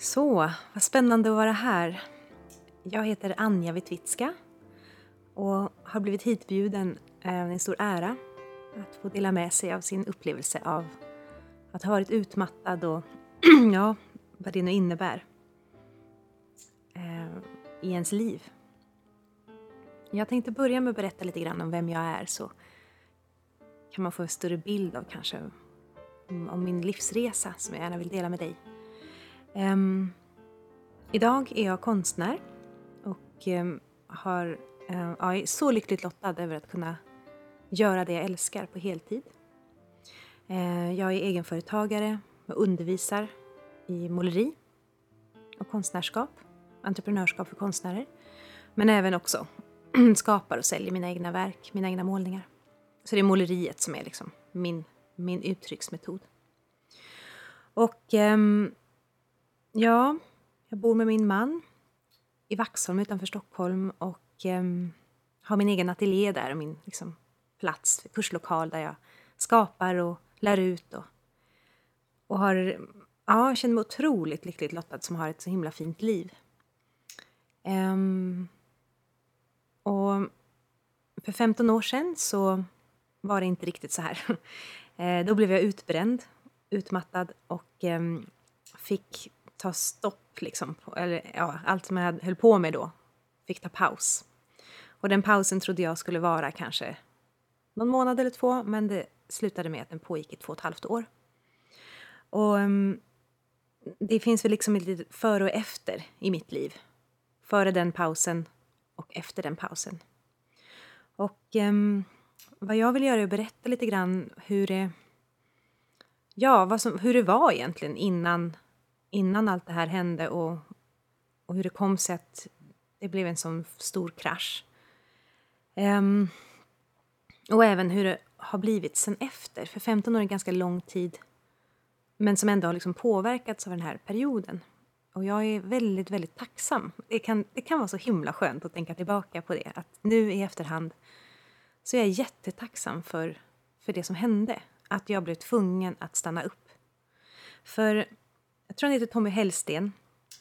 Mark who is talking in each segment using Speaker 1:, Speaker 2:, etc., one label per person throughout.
Speaker 1: Så, vad spännande att vara här. Jag heter Anja Witwicka och har blivit hitbjuden. Det är en stor ära att få dela med sig av sin upplevelse av att ha varit utmattad och ja, vad det nu innebär eh, i ens liv. Jag tänkte börja med att berätta lite grann om vem jag är så kan man få en större bild av kanske om min livsresa som jag gärna vill dela med dig. Um, idag är jag konstnär och um, har, um, ja, är så lyckligt lottad över att kunna göra det jag älskar på heltid. Uh, jag är egenföretagare och undervisar i måleri och konstnärskap, entreprenörskap för konstnärer. Men även också skapar och säljer mina egna verk, mina egna målningar. Så det är måleriet som är liksom min, min uttrycksmetod. Och um, ja, jag bor med min man i Vaxholm utanför Stockholm och eh, har min egen ateljé där och min liksom, plats, kurslokal där jag skapar och lär ut och, och har, ja, jag känner mig otroligt lyckligt lottad som har ett så himla fint liv. Um, och för 15 år sedan så var det inte riktigt så här. Eh, då blev jag utbränd, utmattad och eh, fick ta stopp liksom. Eller ja, allt som jag höll på med då fick ta paus. Och den pausen trodde jag skulle vara kanske någon månad eller två, men det slutade med att den pågick i två och ett halvt år. Och um, det finns väl liksom ett litet före och efter i mitt liv. Före den pausen och efter den pausen. Och um, vad jag vill göra är att berätta lite grann hur det, ja, vad som, hur det var egentligen innan, innan allt det här hände och, och hur det kom sig att det blev en sån stor krasch. Um, och även hur det har blivit sen efter. För 15 år är en ganska lång tid men som ändå har liksom påverkats av den här perioden. Och jag är väldigt, väldigt tacksam. Det kan, det kan vara så himla skönt att tänka tillbaka på det. Att nu i efterhand så är jag jättetacksam för, för det som hände. Att jag blev tvungen att stanna upp. För tror han heter Tommy Hellsten,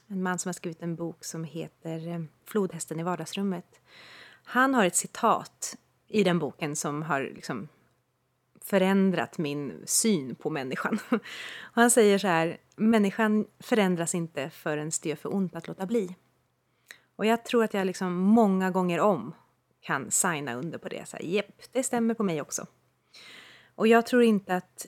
Speaker 1: en man som har skrivit en bok som heter eh, Flodhästen i vardagsrummet. Han har ett citat i den boken som har liksom förändrat min syn på människan. Och han säger så här, människan förändras inte förrän det gör för ont att låta bli. Och jag tror att jag liksom många gånger om kan signa under på det. Så här, Jepp, det stämmer på mig också. Och jag tror inte att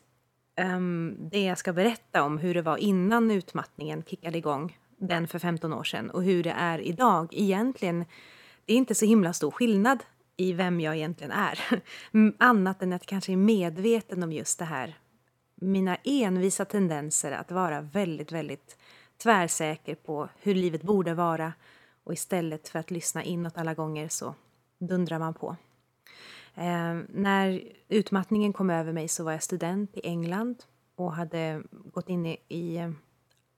Speaker 1: Ehm, det jag ska berätta om hur det var innan utmattningen kickade igång, den för 15 år sedan, och hur det är idag, egentligen, det är inte så himla stor skillnad i vem jag egentligen är. Annat än att jag kanske är medveten om just det här, mina envisa tendenser att vara väldigt, väldigt tvärsäker på hur livet borde vara och istället för att lyssna inåt alla gånger så dundrar man på. Eh, när utmattningen kom över mig så var jag student i England och hade gått in i, i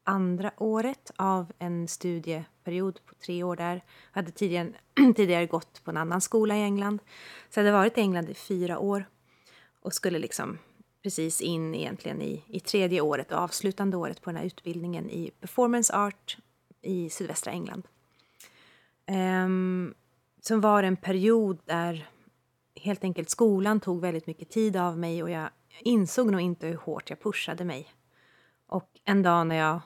Speaker 1: andra året av en studieperiod på tre år där. Jag hade tidigare, tidigare gått på en annan skola i England. Så jag hade varit i England i fyra år och skulle liksom precis in egentligen i, i tredje året och avslutande året på den här utbildningen i performance art i sydvästra England. Um, som var en period där helt enkelt skolan tog väldigt mycket tid av mig och jag insåg nog inte hur hårt jag pushade mig. Och en dag när jag,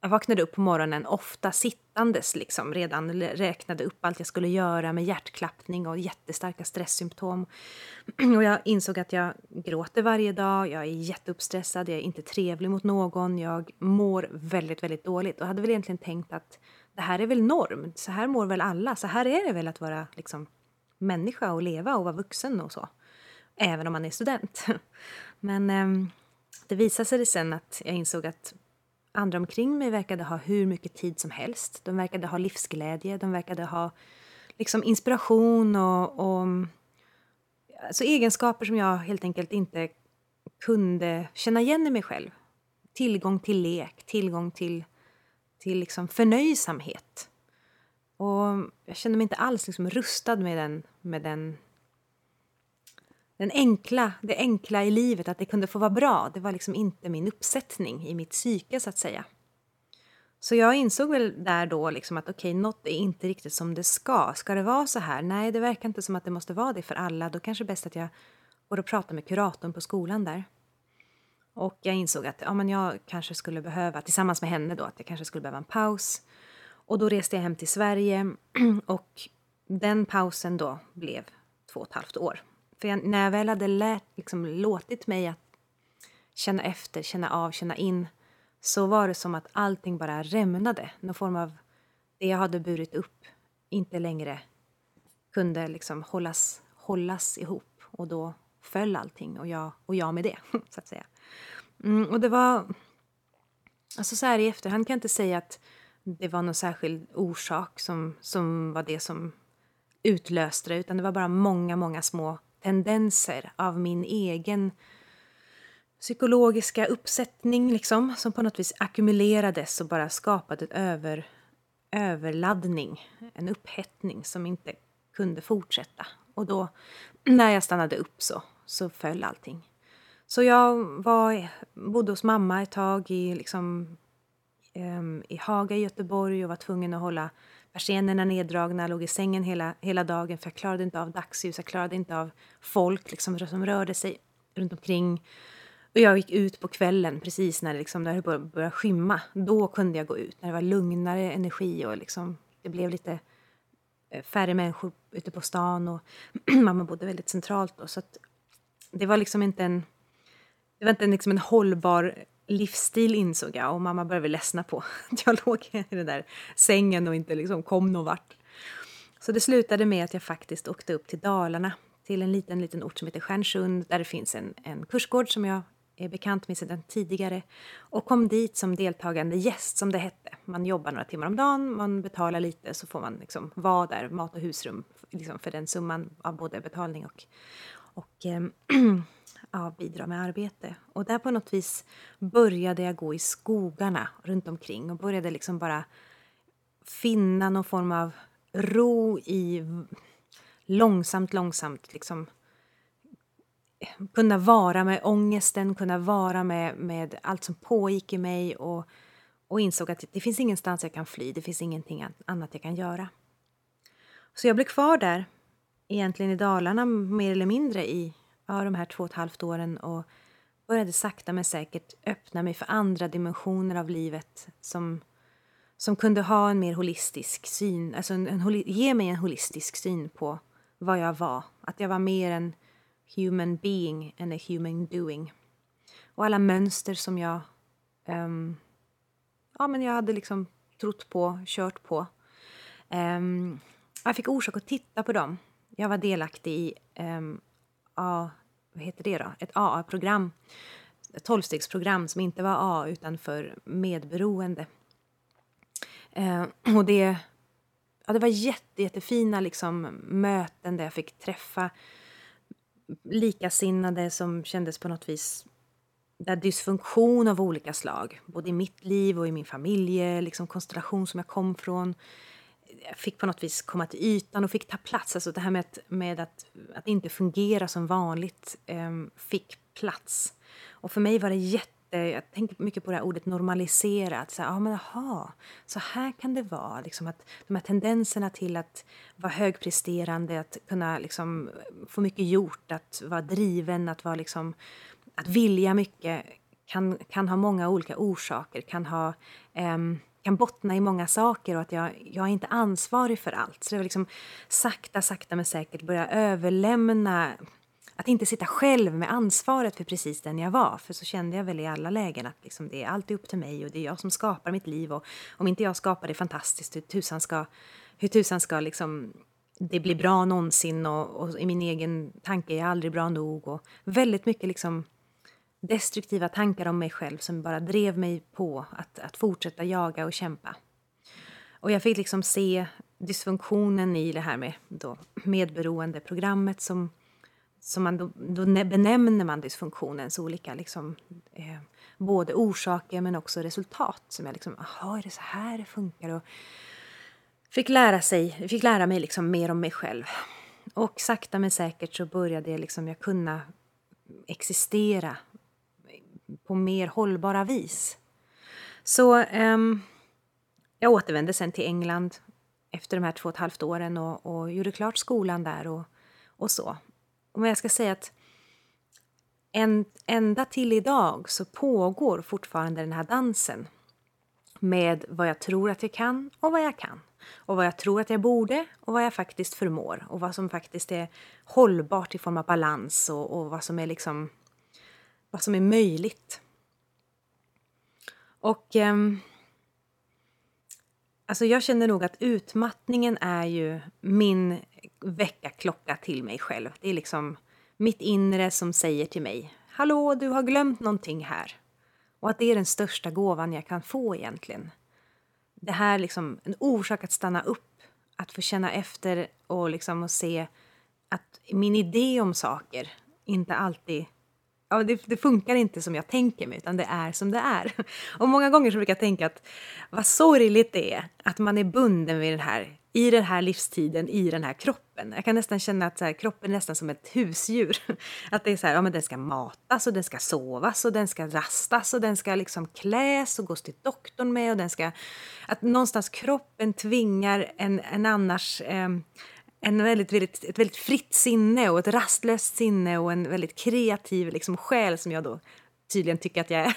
Speaker 1: jag vaknade upp på morgonen, ofta sittandes liksom, redan räknade upp allt jag skulle göra med hjärtklappning och jättestarka stresssymptom. Och jag insåg att jag gråter varje dag, jag är jätteuppstressad, jag är inte trevlig mot någon, jag mår väldigt, väldigt dåligt och hade väl egentligen tänkt att det här är väl norm, så här mår väl alla, så här är det väl att vara liksom, människa och leva och vara vuxen och så. Även om man är student. Men eh, det visade sig sen att jag insåg att andra omkring mig verkade ha hur mycket tid som helst. De verkade ha livsglädje, de verkade ha liksom inspiration och, och alltså egenskaper som jag helt enkelt inte kunde känna igen i mig själv. Tillgång till lek, tillgång till, till liksom förnöjsamhet. Och jag kände mig inte alls liksom rustad med den, med den, den enkla, det enkla i livet, att det kunde få vara bra. Det var liksom inte min uppsättning i mitt psyke, så att säga. Så jag insåg väl där då liksom att okej, okay, något är inte riktigt som det ska. Ska det vara så här? Nej, det verkar inte som att det måste vara det för alla. Då kanske det är bäst att jag går och pratar med kuratorn på skolan där. Och jag insåg att ja, men jag kanske skulle behöva, tillsammans med henne då, att jag kanske skulle behöva en paus. Och då reste jag hem till Sverige och den pausen då blev två och ett halvt år. För jag, när jag väl hade lärt, liksom, låtit mig att känna efter, känna av, känna in så var det som att allting bara rämnade. Någon form av det jag hade burit upp inte längre kunde liksom hållas, hållas ihop. Och då föll allting och jag, och jag med det, så att säga. Mm, och det var... Alltså så här i efterhand kan jag inte säga att det var någon särskild orsak som, som var det som utlöste det, utan det var bara många, många små tendenser av min egen psykologiska uppsättning liksom, som på något vis ackumulerades och bara skapade en över, överladdning, en upphettning som inte kunde fortsätta. Och då, när jag stannade upp så, så föll allting. Så jag var, bodde hos mamma ett tag i, liksom, Ehm, i Haga i Göteborg och var tvungen att hålla persiennerna neddragna, låg i sängen hela, hela dagen för jag klarade inte av dagsljus, jag klarade inte av folk liksom, som rörde sig runt omkring. Och jag gick ut på kvällen precis när det, liksom, när det började, skymma. Då kunde jag gå ut, när det var lugnare energi och liksom, det blev lite eh, färre människor ute på stan och mamma bodde väldigt centralt då, så att det var liksom inte en det var inte liksom en hållbar livsstil insåg jag och mamma började ledsna på att jag låg i den där sängen och inte liksom kom någon vart. Så det slutade med att jag faktiskt åkte upp till Dalarna till en liten, liten ort som heter Stjärnsund där det finns en, en kursgård som jag är bekant med sedan tidigare och kom dit som deltagande gäst som det hette. Man jobbar några timmar om dagen, man betalar lite så får man liksom vara där, mat och husrum liksom för den summan av både betalning och, och ehm, ja, bidra med arbete. Och där på något vis började jag gå i skogarna runt omkring och började liksom bara finna någon form av ro i långsamt, långsamt liksom eh, kunna vara med ångesten, kunna vara med, med allt som pågick i mig och, och insåg att det finns ingenstans jag kan fly, det finns ingenting annat jag kan göra. Så jag blev kvar där, egentligen i Dalarna mer eller mindre i ja, de här två och ett halvt åren och började sakta men säkert öppna mig för andra dimensioner av livet som, som kunde ha en mer holistisk syn, alltså en, en, ge mig en holistisk syn på vad jag var. Att jag var mer en human being än a human doing. Och alla mönster som jag, um, ja, men jag hade liksom trott på, kört på. Um, jag fick orsak att titta på dem. Jag var delaktig i um, A, vad heter det då? ett AA-program, ett tolvstegsprogram som inte var A utan för medberoende. Eh, och det, ja, det var jätte, jättefina liksom, möten där jag fick träffa likasinnade som kändes på något vis där dysfunktion av olika slag, både i mitt liv och i min familj, liksom konstellation som jag kom från, fick på något vis komma till ytan och fick ta plats. Alltså det här med att, med att, att inte fungera som vanligt eh, fick plats. Och för mig var det jätte jag tänker mycket på det här ordet normalisera. Att så här, ah, men aha, så här kan det vara. Liksom att de här tendenserna till att vara högpresterande, att kunna liksom få mycket gjort, att vara driven, att vara liksom, att vilja mycket kan, kan ha många olika orsaker. Kan ha um, kan bottna i många saker och att jag, jag är inte ansvarig för allt. Så det var liksom sakta, sakta men säkert börja överlämna att inte sitta själv med ansvaret för precis den jag var. För så kände jag väl i alla lägen att liksom det är alltid upp till mig och det är jag som skapar mitt liv. Och om inte jag skapar det fantastiskt, hur tusan ska, hur tusan ska liksom det bli bra någonsin? Och, och i min egen tanke är jag aldrig bra nog. Och väldigt mycket liksom destruktiva tankar om mig själv som bara drev mig på att, att fortsätta jaga och kämpa. Och jag fick liksom se dysfunktionen i det här med då medberoendeprogrammet som, som man då, då benämner man dysfunktionens olika liksom, eh, både orsaker men också resultat. Som jag liksom, aha, är det så här det funkar? Och fick lära, sig, fick lära mig liksom mer om mig själv. Och sakta men säkert så började jag, liksom, jag kunna existera på mer hållbara vis. Så um, jag återvände sen till England efter de här två och ett halvt åren och, och gjorde klart skolan där och, och så. Men jag ska säga att en, ända till idag så pågår fortfarande den här dansen med vad jag tror att jag kan och vad jag kan. Och vad jag tror att jag borde och vad jag faktiskt förmår. Och vad som faktiskt är hållbart i form av balans och, och vad som är liksom vad som är möjligt. Och eh, alltså jag känner nog att utmattningen är ju min väckarklocka till mig själv. Det är liksom mitt inre som säger till mig Hallå, du har glömt någonting här. Och att det är den största gåvan jag kan få egentligen. Det här liksom en orsak att stanna upp, att få känna efter och liksom och se att min idé om saker inte alltid ja, det, det, funkar inte som jag tänker mig, utan det är som det är. Och många gånger så brukar jag tänka att vad sorgligt det är att man är bunden vid den här, i den här livstiden, i den här kroppen. Jag kan nästan känna att så här, kroppen är nästan som ett husdjur. Att det är så här, ja men den ska matas och den ska sovas och den ska rastas och den ska liksom kläs och gås till doktorn med och den ska... Att någonstans kroppen tvingar en, en annars... Eh, en väldigt, väldigt, ett väldigt fritt sinne och ett rastlöst sinne och en väldigt kreativ liksom, själ som jag då tydligen tycker att jag är.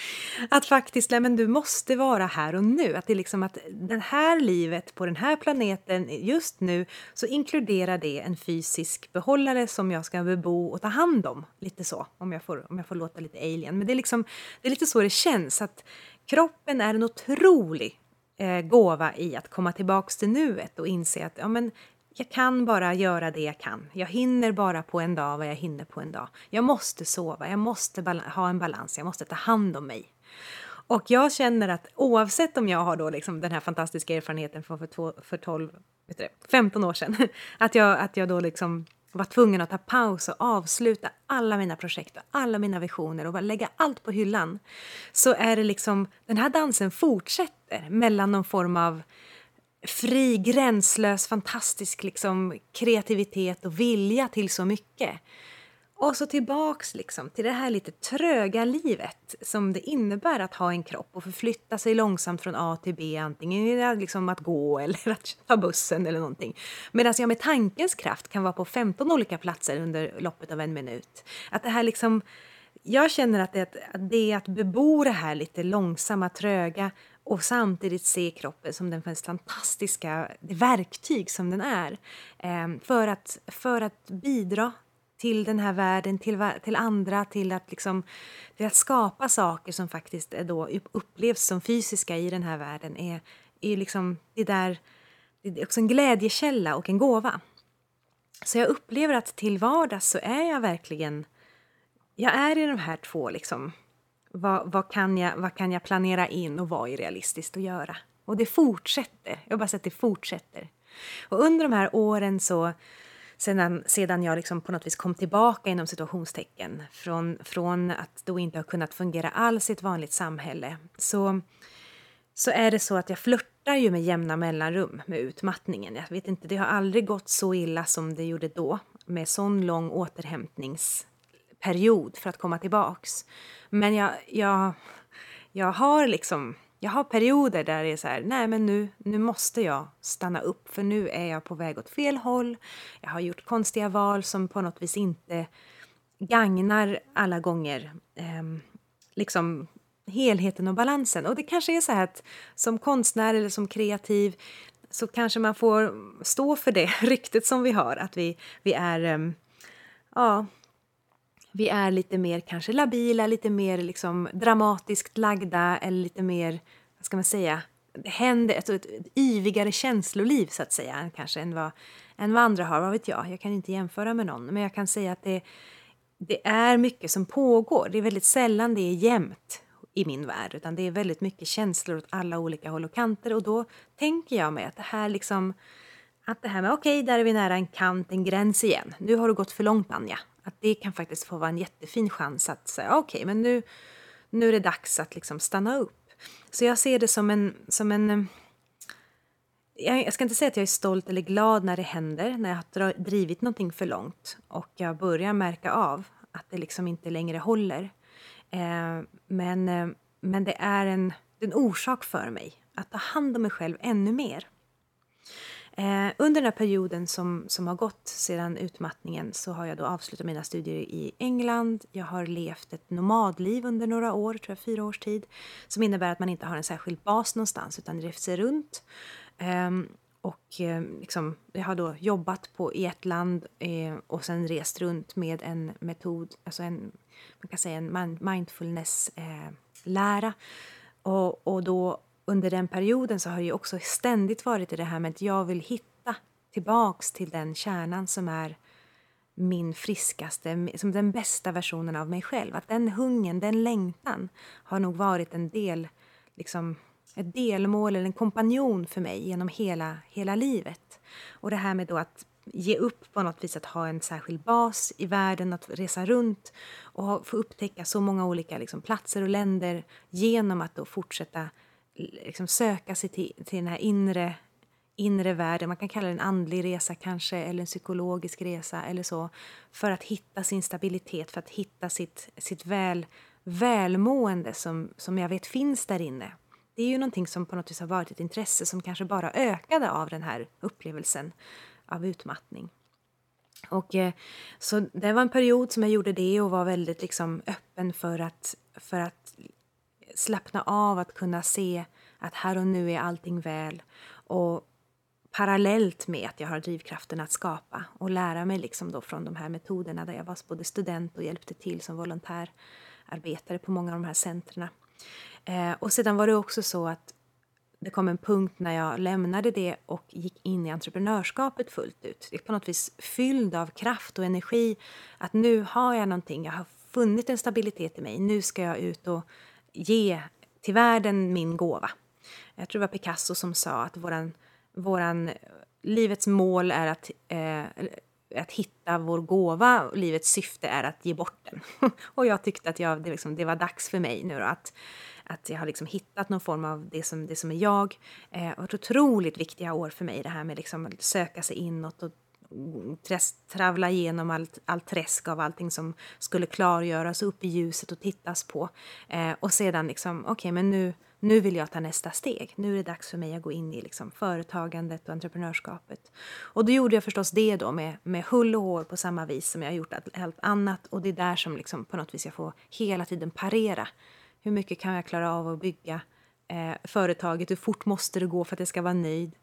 Speaker 1: att faktiskt, nej, men du måste vara här och nu. Att det är liksom att det här livet på den här planeten just nu så inkluderar det en fysisk behållare som jag ska bebo och ta hand om. Lite så, om jag får, om jag får låta lite alien. Men det är, liksom, det är lite så det känns. att Kroppen är en otrolig eh, gåva i att komma tillbaks till nuet och inse att ja, men jag kan bara göra det jag kan. Jag hinner bara på en dag vad jag hinner på en dag. Jag måste sova, jag måste ha en balans, jag måste ta hand om mig. Och jag känner att oavsett om jag har då liksom den här fantastiska erfarenheten från för, två, för 12, vet du, 15 år sedan, att jag, att jag då liksom var tvungen att ta paus och avsluta alla mina projekt och alla mina visioner och bara lägga allt på hyllan, så är det liksom, den här dansen fortsätter mellan någon form av fri, gränslös, fantastisk liksom, kreativitet och vilja till så mycket. Och så tillbaks liksom, till det här lite tröga livet som det innebär att ha en kropp och förflytta sig långsamt från A till B, antingen liksom att gå eller att ta bussen eller någonting. Medan jag med tankens kraft kan vara på 15 olika platser under loppet av en minut. Att det här liksom, jag känner att det, att det är att bebo det här lite långsamma, tröga och samtidigt se kroppen som den fantastiska verktyg som den är ehm, för att, för att bidra till den här världen, till, till andra, till att, liksom, till att skapa saker som faktiskt är då upplevs som fysiska i den här världen är, är liksom, det, där, det är också en glädjekälla och en gåva. Så jag upplever att till vardags så är jag verkligen... Jag är i de här två liksom, vad, vad, kan jag, vad kan jag planera in och vad är realistiskt att göra? Och det fortsätter. Jag har bara sett det fortsätter. Och under de här åren så sedan, sedan jag liksom på något vis kom tillbaka inom situationstecken från, från att då inte ha kunnat fungera alls i ett vanligt samhälle så, så är det så att jag flörtar ju med jämna mellanrum med utmattningen. Jag vet inte, det har aldrig gått så illa som det gjorde då med sån lång period för att komma tillbaks. Men jag, jag, jag har liksom jag har perioder där det är så här, nej men nu, nu måste jag stanna upp för nu är jag på väg åt fel håll. Jag har gjort konstiga val som på något vis inte gagnar alla gånger eh, liksom helheten och balansen. Och det kanske är så här att som konstnär eller som kreativ så kanske man får stå för det ryktet som vi har, att vi, vi är eh, ja, vi är lite mer kanske labila, lite mer liksom dramatiskt lagda eller lite mer, vad ska man säga, det händer ett, ett, ett yvigare känsloliv så att säga kanske än vad, än vad andra har, vad vet jag, jag kan inte jämföra med någon, men jag kan säga att det det är mycket som pågår. Det är väldigt sällan det är jämnt i min värld, utan det är väldigt mycket känslor åt alla olika håll och kanter och då tänker jag mig att det här liksom att det här med okej, okay, där är vi nära en kant, en gräns igen. Nu har du gått för långt Anja. Att det kan faktiskt få vara en jättefin chans att säga okej, okay, men nu, nu är det dags att liksom stanna upp. Så jag ser det som en, som en eh, jag ska inte säga att jag är stolt eller glad när det händer, när jag har drivit någonting för långt och jag börjar märka av att det liksom inte längre håller. Eh, men, eh, men det är en, en orsak för mig att ta hand om mig själv ännu mer. Eh, under den här perioden som, som har gått sedan utmattningen så har jag då avslutat mina studier i England. Jag har levt ett nomadliv under några år, tror jag fyra års tid, som innebär att man inte har en särskild bas någonstans utan reser runt. Eh, och eh, liksom, jag har då jobbat på, i ett land eh, och sen rest runt med en metod, alltså en, man kan säga en mindfulness-lära. Eh, och, och då under den perioden så har det också ständigt varit det här med att jag vill hitta tillbaks till den kärnan som är min friskaste, som den bästa versionen av mig själv. Att den hungern, den längtan har nog varit en del, liksom, ett delmål eller en kompanjon för mig genom hela, hela livet. Och det här med då att ge upp på något vis att ha en särskild bas i världen, att resa runt och få upptäcka så många olika liksom, platser och länder genom att då fortsätta liksom söka sig till, till den här inre, inre världen. Man kan kalla det en andlig resa kanske, eller en psykologisk resa eller så. För att hitta sin stabilitet, för att hitta sitt, sitt väl, välmående som, som jag vet finns där inne. Det är ju någonting som på något vis har varit ett intresse som kanske bara ökade av den här upplevelsen av utmattning. Och, eh, så det var en period som jag gjorde det och var väldigt liksom öppen för att, för att slappna av, att kunna se att här och nu är allting väl. Och parallellt med att jag har drivkraften att skapa och lära mig liksom då från de här metoderna där jag var både student och hjälpte till som volontärarbetare på många av de här centren. Eh, och sedan var det också så att det kom en punkt när jag lämnade det och gick in i entreprenörskapet fullt ut. Det är på något vis fylld av kraft och energi. Att nu har jag någonting, jag har funnit en stabilitet i mig. Nu ska jag ut och ge till världen min gåva. Jag tror det var Picasso som sa att våran, våran eh, livets mål är att, eh, att hitta vår gåva och livets syfte är att ge bort den. och jag tyckte att jag, det, liksom, det var dags för mig nu då, att, att jag har liksom hittat någon form av det som, det som är jag. Eh, det varit otroligt viktiga år för mig det här med liksom att söka sig inåt och travla igenom allt, allt träsk av allting som skulle klargöras upp i ljuset och tittas på. Eh, och sedan liksom, okej okay, men nu, nu vill jag ta nästa steg. Nu är det dags för mig att gå in i liksom företagandet och entreprenörskapet. Och då gjorde jag förstås det då med, med hull och hår på samma vis som jag gjort allt, allt annat. Och det är där som liksom på något vis jag får hela tiden parera. Hur mycket kan jag klara av att bygga eh, företaget? Hur fort måste det gå för att jag ska vara nöjd?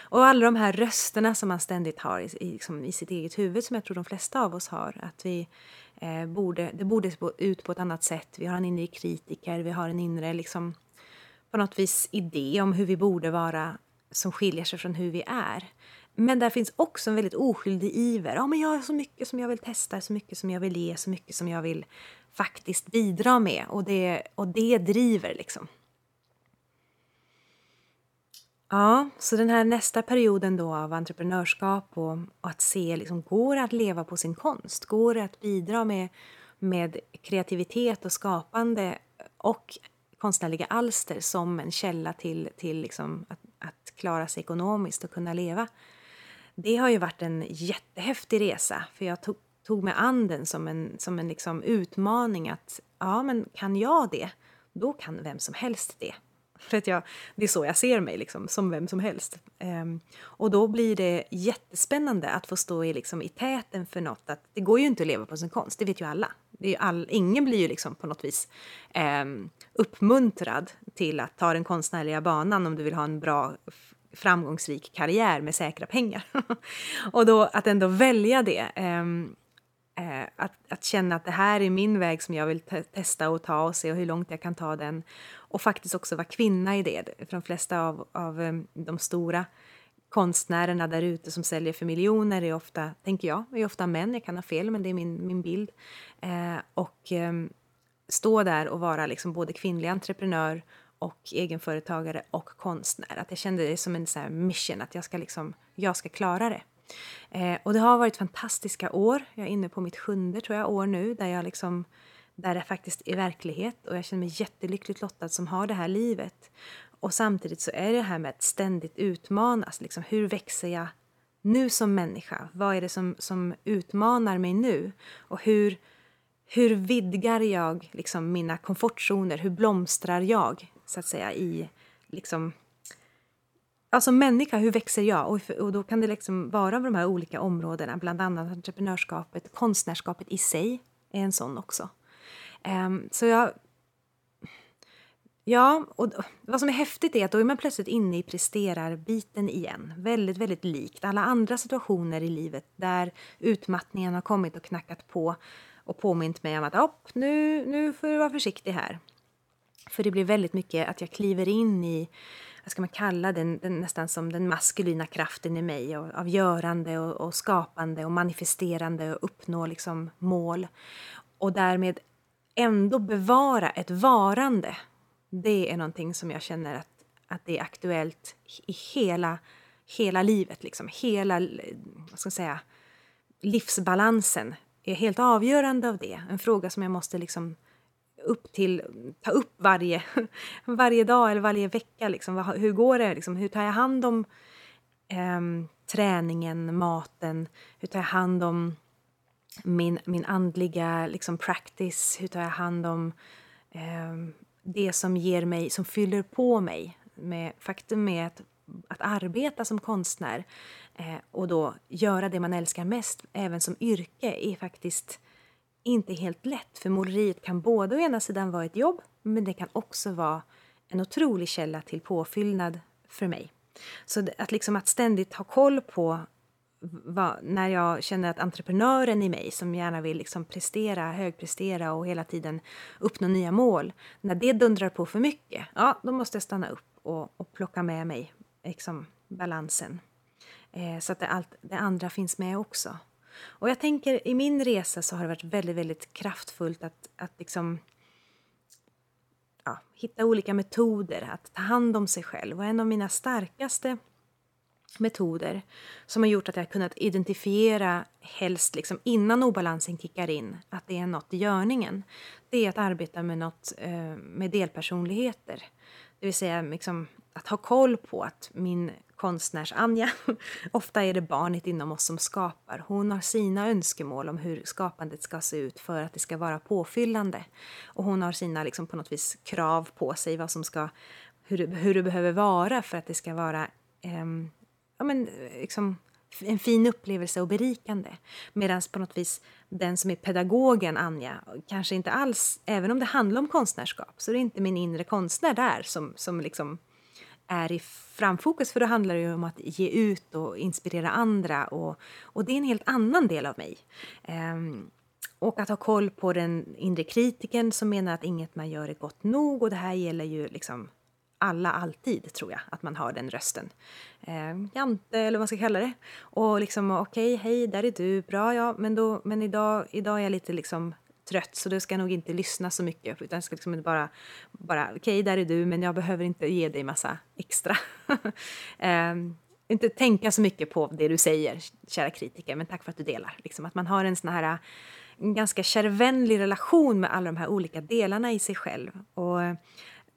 Speaker 1: Och alla de här rösterna som man ständigt har i, i, liksom, i sitt eget huvud som jag tror de flesta av oss har. Att vi eh, borde, det borde ut på ett annat sätt. Vi har en inre kritiker, vi har en inre liksom, på något vis idé om hur vi borde vara som skiljer sig från hur vi är. Men där finns också en väldigt oskyldig iver. Ja, men jag har så mycket som jag vill testa, så mycket som jag vill ge, så mycket som jag vill faktiskt bidra med. Och det, och det driver liksom. Ja, så den här nästa perioden då av entreprenörskap och, och att se, liksom, går det att leva på sin konst? Går det att bidra med, med kreativitet och skapande och konstnärliga alster som en källa till, till liksom att, att klara sig ekonomiskt och kunna leva? Det har ju varit en jättehäftig resa, för jag tog, tog mig an den som en, som en liksom utmaning att ja, men kan jag det, då kan vem som helst det. För att jag, det är så jag ser mig, liksom, som vem som helst. Um, och då blir det jättespännande att få stå i, liksom, i täten för något. Att det går ju inte att leva på sin konst, det vet ju alla. Det är all, ingen blir ju liksom på något vis um, uppmuntrad till att ta den konstnärliga banan om du vill ha en bra framgångsrik karriär med säkra pengar. och då att ändå välja det. Um, Eh, att, att känna att det här är min väg som jag vill te testa och ta och se hur långt jag kan ta den. Och faktiskt också vara kvinna i det. För de flesta av, av eh, de stora konstnärerna där ute som säljer för miljoner är ofta, tänker jag, är ofta män. Jag kan ha fel, men det är min, min bild. Eh, och eh, stå där och vara liksom både kvinnlig entreprenör och egenföretagare och konstnär. Att jag kände det som en så mission, att jag ska, liksom, jag ska klara det. Eh, och det har varit fantastiska år. Jag är inne på mitt sjunde tror jag, år nu där jag liksom där det faktiskt är verklighet och jag känner mig jättelyckligt lottad som har det här livet. Och samtidigt så är det här med att ständigt utmanas. Liksom, hur växer jag nu som människa? Vad är det som, som utmanar mig nu? Och hur, hur vidgar jag liksom, mina komfortzoner? Hur blomstrar jag, så att säga, i liksom, Alltså människa, hur växer jag? Och, och då kan det liksom vara de här olika områdena, bland annat entreprenörskapet, konstnärskapet i sig är en sån också. Um, så jag... Ja, och vad som är häftigt är att då är man plötsligt inne i presterarbiten igen. Väldigt, väldigt likt alla andra situationer i livet där utmattningen har kommit och knackat på och påmint mig om att nu, nu får du vara försiktig här. För det blir väldigt mycket att jag kliver in i vad ska man kalla den, den nästan som den maskulina kraften i mig och, av görande och, och, skapande och manifesterande och uppnå liksom mål. Och därmed ändå bevara ett varande. Det är någonting som jag känner att, att det är aktuellt i hela, hela livet. Liksom. Hela vad ska jag säga, livsbalansen är helt avgörande av det. En fråga som jag måste liksom upp till, ta upp varje, varje dag eller varje vecka. Liksom. Hur går det? Liksom? Hur tar jag hand om eh, träningen, maten? Hur tar jag hand om min, min andliga liksom, practice? Hur tar jag hand om eh, det som ger mig, som fyller på mig? Med, faktum är att, att arbeta som konstnär eh, och då göra det man älskar mest, även som yrke, är faktiskt inte helt lätt. För måleriet kan både å ena sidan vara ett jobb, men det kan också vara en otrolig källa till påfyllnad för mig. Så att, liksom att ständigt ha koll på vad, när jag känner att entreprenören i mig som gärna vill liksom prestera, högprestera och hela tiden uppnå nya mål, när det dundrar på för mycket, ja, då måste jag stanna upp och, och plocka med mig liksom, balansen. Eh, så att det, allt det andra finns med också. Och jag tänker i min resa så har det varit väldigt, väldigt kraftfullt att, att liksom ja, hitta olika metoder att ta hand om sig själv. Och en av mina starkaste metoder som har gjort att jag kunnat identifiera, helst liksom innan obalansen kickar in, att det är något i görningen. Det är att arbeta med, något, eh, med delpersonligheter. Det vill säga liksom, att ha koll på att min konstnärs-Anja, ofta är det barnet inom oss som skapar. Hon har sina önskemål om hur skapandet ska se ut för att det ska vara påfyllande. Och hon har sina liksom, på något vis krav på sig vad som ska, hur, det, hur det behöver vara för att det ska vara eh, ja, men, liksom, en fin upplevelse och berikande. Medan på något vis den som är pedagogen, Anja, kanske inte alls, även om det handlar om konstnärskap, så är det inte min inre konstnär där som, som liksom är i framfokus för då handlar det ju om att ge ut och inspirera andra och, och det är en helt annan del av mig. Um, och att ha koll på den inre kritiken som menar att inget man gör är gott nog och det här gäller ju liksom alla alltid, tror jag, att man har den rösten. Eh, jante, eller vad man ska kalla det. Och liksom, okej, okay, hej, där är du, bra, ja, men, då, men idag, idag är jag lite liksom trött så då ska jag nog inte lyssna så mycket utan jag ska liksom bara, bara okej okay, där är du men jag behöver inte ge dig massa extra. um, inte tänka så mycket på det du säger, kära kritiker, men tack för att du delar. Liksom att man har en sån här en ganska kärvänlig relation med alla de här olika delarna i sig själv. Och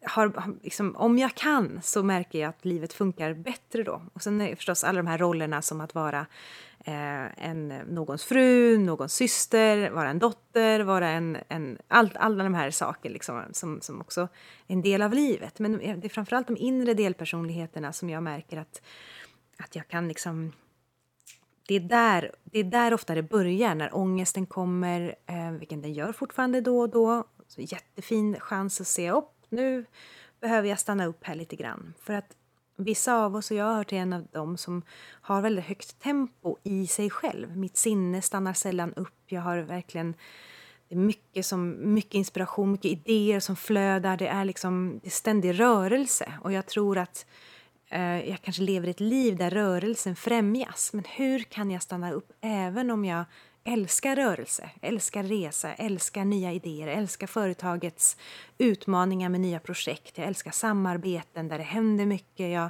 Speaker 1: har, liksom, om jag kan så märker jag att livet funkar bättre då. Och sen är förstås alla de här rollerna som att vara eh, en, någons fru, någons syster, vara en dotter, vara en... en allt, alla de här sakerna liksom, som, som också är en del av livet. Men det är framförallt de inre delpersonligheterna som jag märker att, att jag kan liksom... Det är, där, det är där ofta det börjar, när ångesten kommer, eh, vilken den gör fortfarande då och då. Så jättefin chans att se upp. Nu behöver jag stanna upp här lite grann. För att Vissa av oss, och jag hör till en av dem som har väldigt högt tempo i sig själv. Mitt sinne stannar sällan upp. Jag har verkligen det är mycket, som, mycket inspiration, mycket idéer som flödar. Det är liksom det är ständig rörelse. Och jag tror att Eh, jag kanske lever ett liv där rörelsen främjas. Men hur kan jag stanna upp även om jag älskar rörelse, älskar resa, älskar nya idéer, älskar företagets utmaningar med nya projekt. Jag älskar samarbeten där det händer mycket. Jag,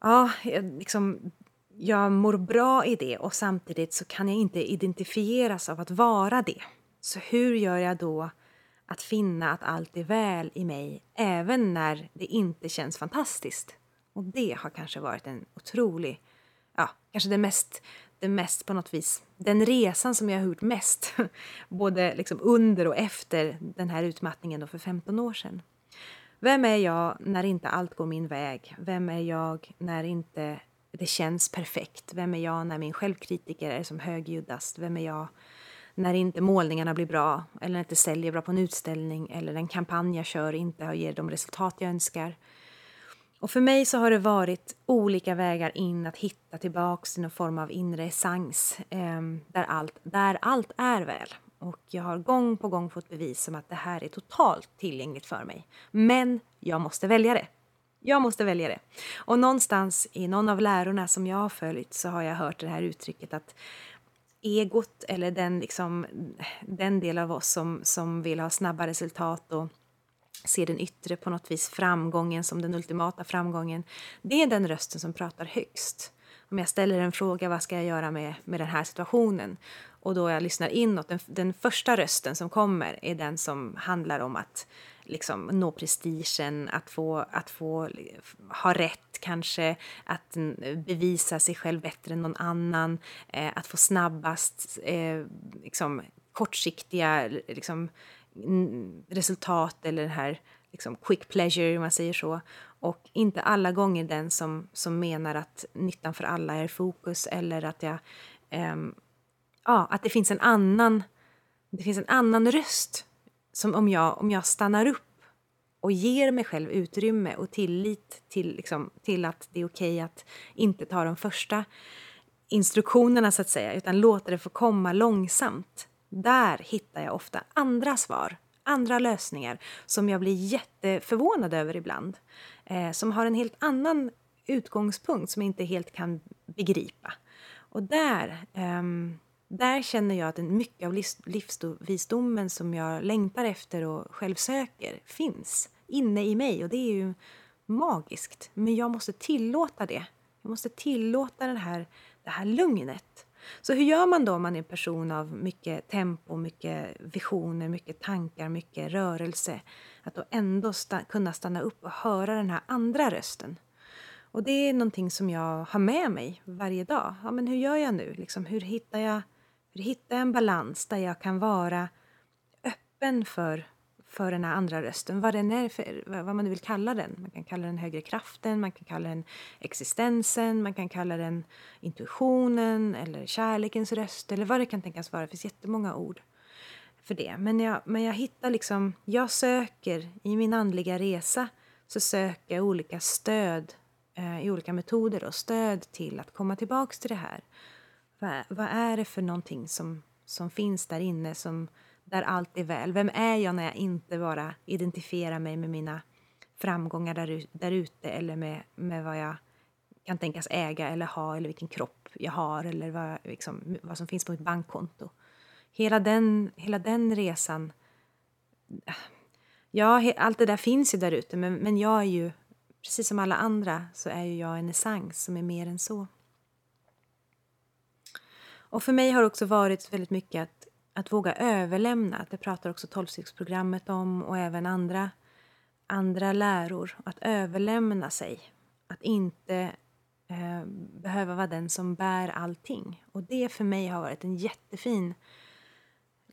Speaker 1: ja, jag, liksom, jag mår bra i det och samtidigt så kan jag inte identifieras av att vara det. Så hur gör jag då att finna att allt är väl i mig även när det inte känns fantastiskt? Och det har kanske varit en otrolig, ja, kanske det mest, det mest på något vis, den resan som jag har gjort mest, både liksom under och efter den här utmattningen då för 15 år sedan. Vem är jag när inte allt går min väg? Vem är jag när inte det känns perfekt? Vem är jag när min självkritiker är som högljuddast? Vem är jag när inte målningarna blir bra eller inte säljer bra på en utställning eller den kampanj jag kör inte ger de resultat jag önskar? Och för mig så har det varit olika vägar in att hitta tillbaks till någon form av inre essens eh, där, allt, där allt är väl. Och jag har gång på gång fått bevis om att det här är totalt tillgängligt för mig. Men jag måste välja det. Jag måste välja det. Och någonstans i någon av lärorna som jag har följt så har jag hört det här uttrycket att egot eller den, liksom, den del av oss som, som vill ha snabba resultat och ser den yttre på något vis framgången som den ultimata framgången. Det är den rösten som pratar högst. Om jag ställer en fråga, vad ska jag göra med, med den här situationen? Och då jag lyssnar inåt, den, den första rösten som kommer är den som handlar om att liksom nå prestigen, att få, att få ha rätt kanske, att bevisa sig själv bättre än någon annan, eh, att få snabbast eh, liksom, kortsiktiga liksom, resultat eller den här liksom, quick pleasure, om man säger så. Och inte alla gånger den som, som menar att nyttan för alla är fokus eller att jag... um, ja, att det finns en annan, det finns en annan röst som om jag, om jag stannar upp och ger mig själv utrymme och tillit till, liksom, till att det är okej okay att inte ta de första instruktionerna så att säga, utan låta det få komma långsamt. Där hittar jag ofta andra svar, andra lösningar som jag blir jätteförvånad över ibland. Eh, som har en helt annan utgångspunkt som jag inte helt kan begripa. Och där um, där känner jag att mycket av livsvisdomen som jag längtar efter och själv söker finns inne i mig och det är ju magiskt. Men jag måste tillåta det. Jag måste tillåta den här, det här lugnet. Så hur gör man då om man är en person av mycket tempo, mycket visioner, mycket tankar, mycket rörelse? Att då ändå sta kunna stanna upp och höra den här andra rösten. Och det är någonting som jag har med mig varje dag. Ja, men hur gör jag nu? Liksom, hur hittar jag hur hittar jag en balans där jag kan vara öppen för, för den här andra rösten, vad, den är för, vad man nu vill kalla den. Man kan kalla den högre kraften, man kan kalla den existensen, man kan kalla den intuitionen eller kärlekens röst eller vad det kan tänkas vara. Det finns jättemånga ord för det. Men jag, men jag hittar liksom, jag söker i min andliga resa så söker jag olika stöd eh, i olika metoder och stöd till att komma tillbaks till det här. Vad, vad är det för någonting som, som finns där inne som, där allt är väl? Vem är jag när jag inte bara identifierar mig med mina framgångar där, där ute eller med, med vad jag kan tänkas äga eller ha eller vilken kropp jag har eller vad, liksom, vad som finns på mitt bankkonto. Hela den, hela den resan... Äh, ja, allt det där finns ju där ute men, men jag är ju, precis som alla andra, så är ju jag en essens som är mer än så. Och för mig har det också varit väldigt mycket att, att våga överlämna. Det pratar också tolvstegsprogrammet om och även andra, andra läror. Att överlämna sig. Att inte eh, behöva vara den som bär allting. Och det för mig har varit en jättefin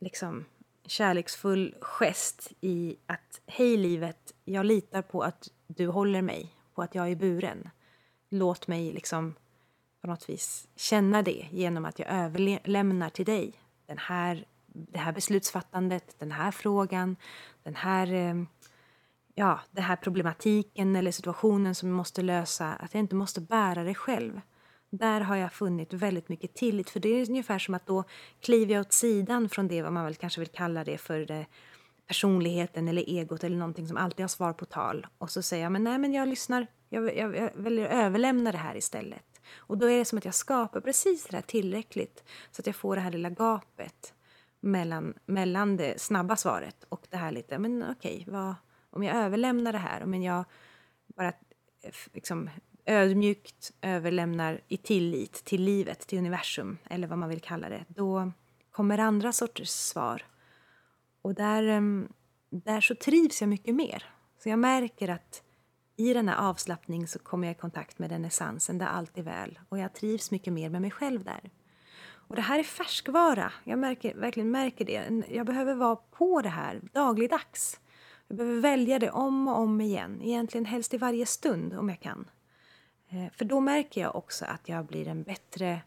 Speaker 1: liksom, kärleksfull gest i att hej livet, jag litar på att du håller mig, på att jag är buren. Låt mig liksom på något vis känna det genom att jag överlämnar till dig den här, det här beslutsfattandet, den här frågan, den här, eh, ja, den här problematiken eller situationen som jag måste lösa. Att jag inte måste bära det själv. Där har jag funnit väldigt mycket tillit. För det är ungefär som att då kliver jag åt sidan från det vad man väl kanske vill kalla det för det personligheten eller egot eller någonting som alltid har svar på tal. Och så säger jag, men nej men jag lyssnar, jag, jag, jag väljer att överlämna det här istället. Och då är det som att jag skapar precis det här tillräckligt så att jag får det här lilla gapet mellan, mellan det snabba svaret och det här lite, men okej, vad, om jag överlämnar det här, om jag bara eh, liksom, ödmjukt överlämnar i tillit till livet, till universum eller vad man vill kalla det, då kommer andra sorters svar. Och där, ehm, där så trivs jag mycket mer. Så jag märker att i den här avslappningen så kommer jag i kontakt med den essensen där allt är väl och jag trivs mycket mer med mig själv där. Och det här är färskvara. Jag märker, verkligen märker det. Jag behöver vara på det här dagligdags. Jag behöver välja det om och om igen, egentligen helst i varje stund om jag kan. Eh, för då märker jag också att jag blir en bättre,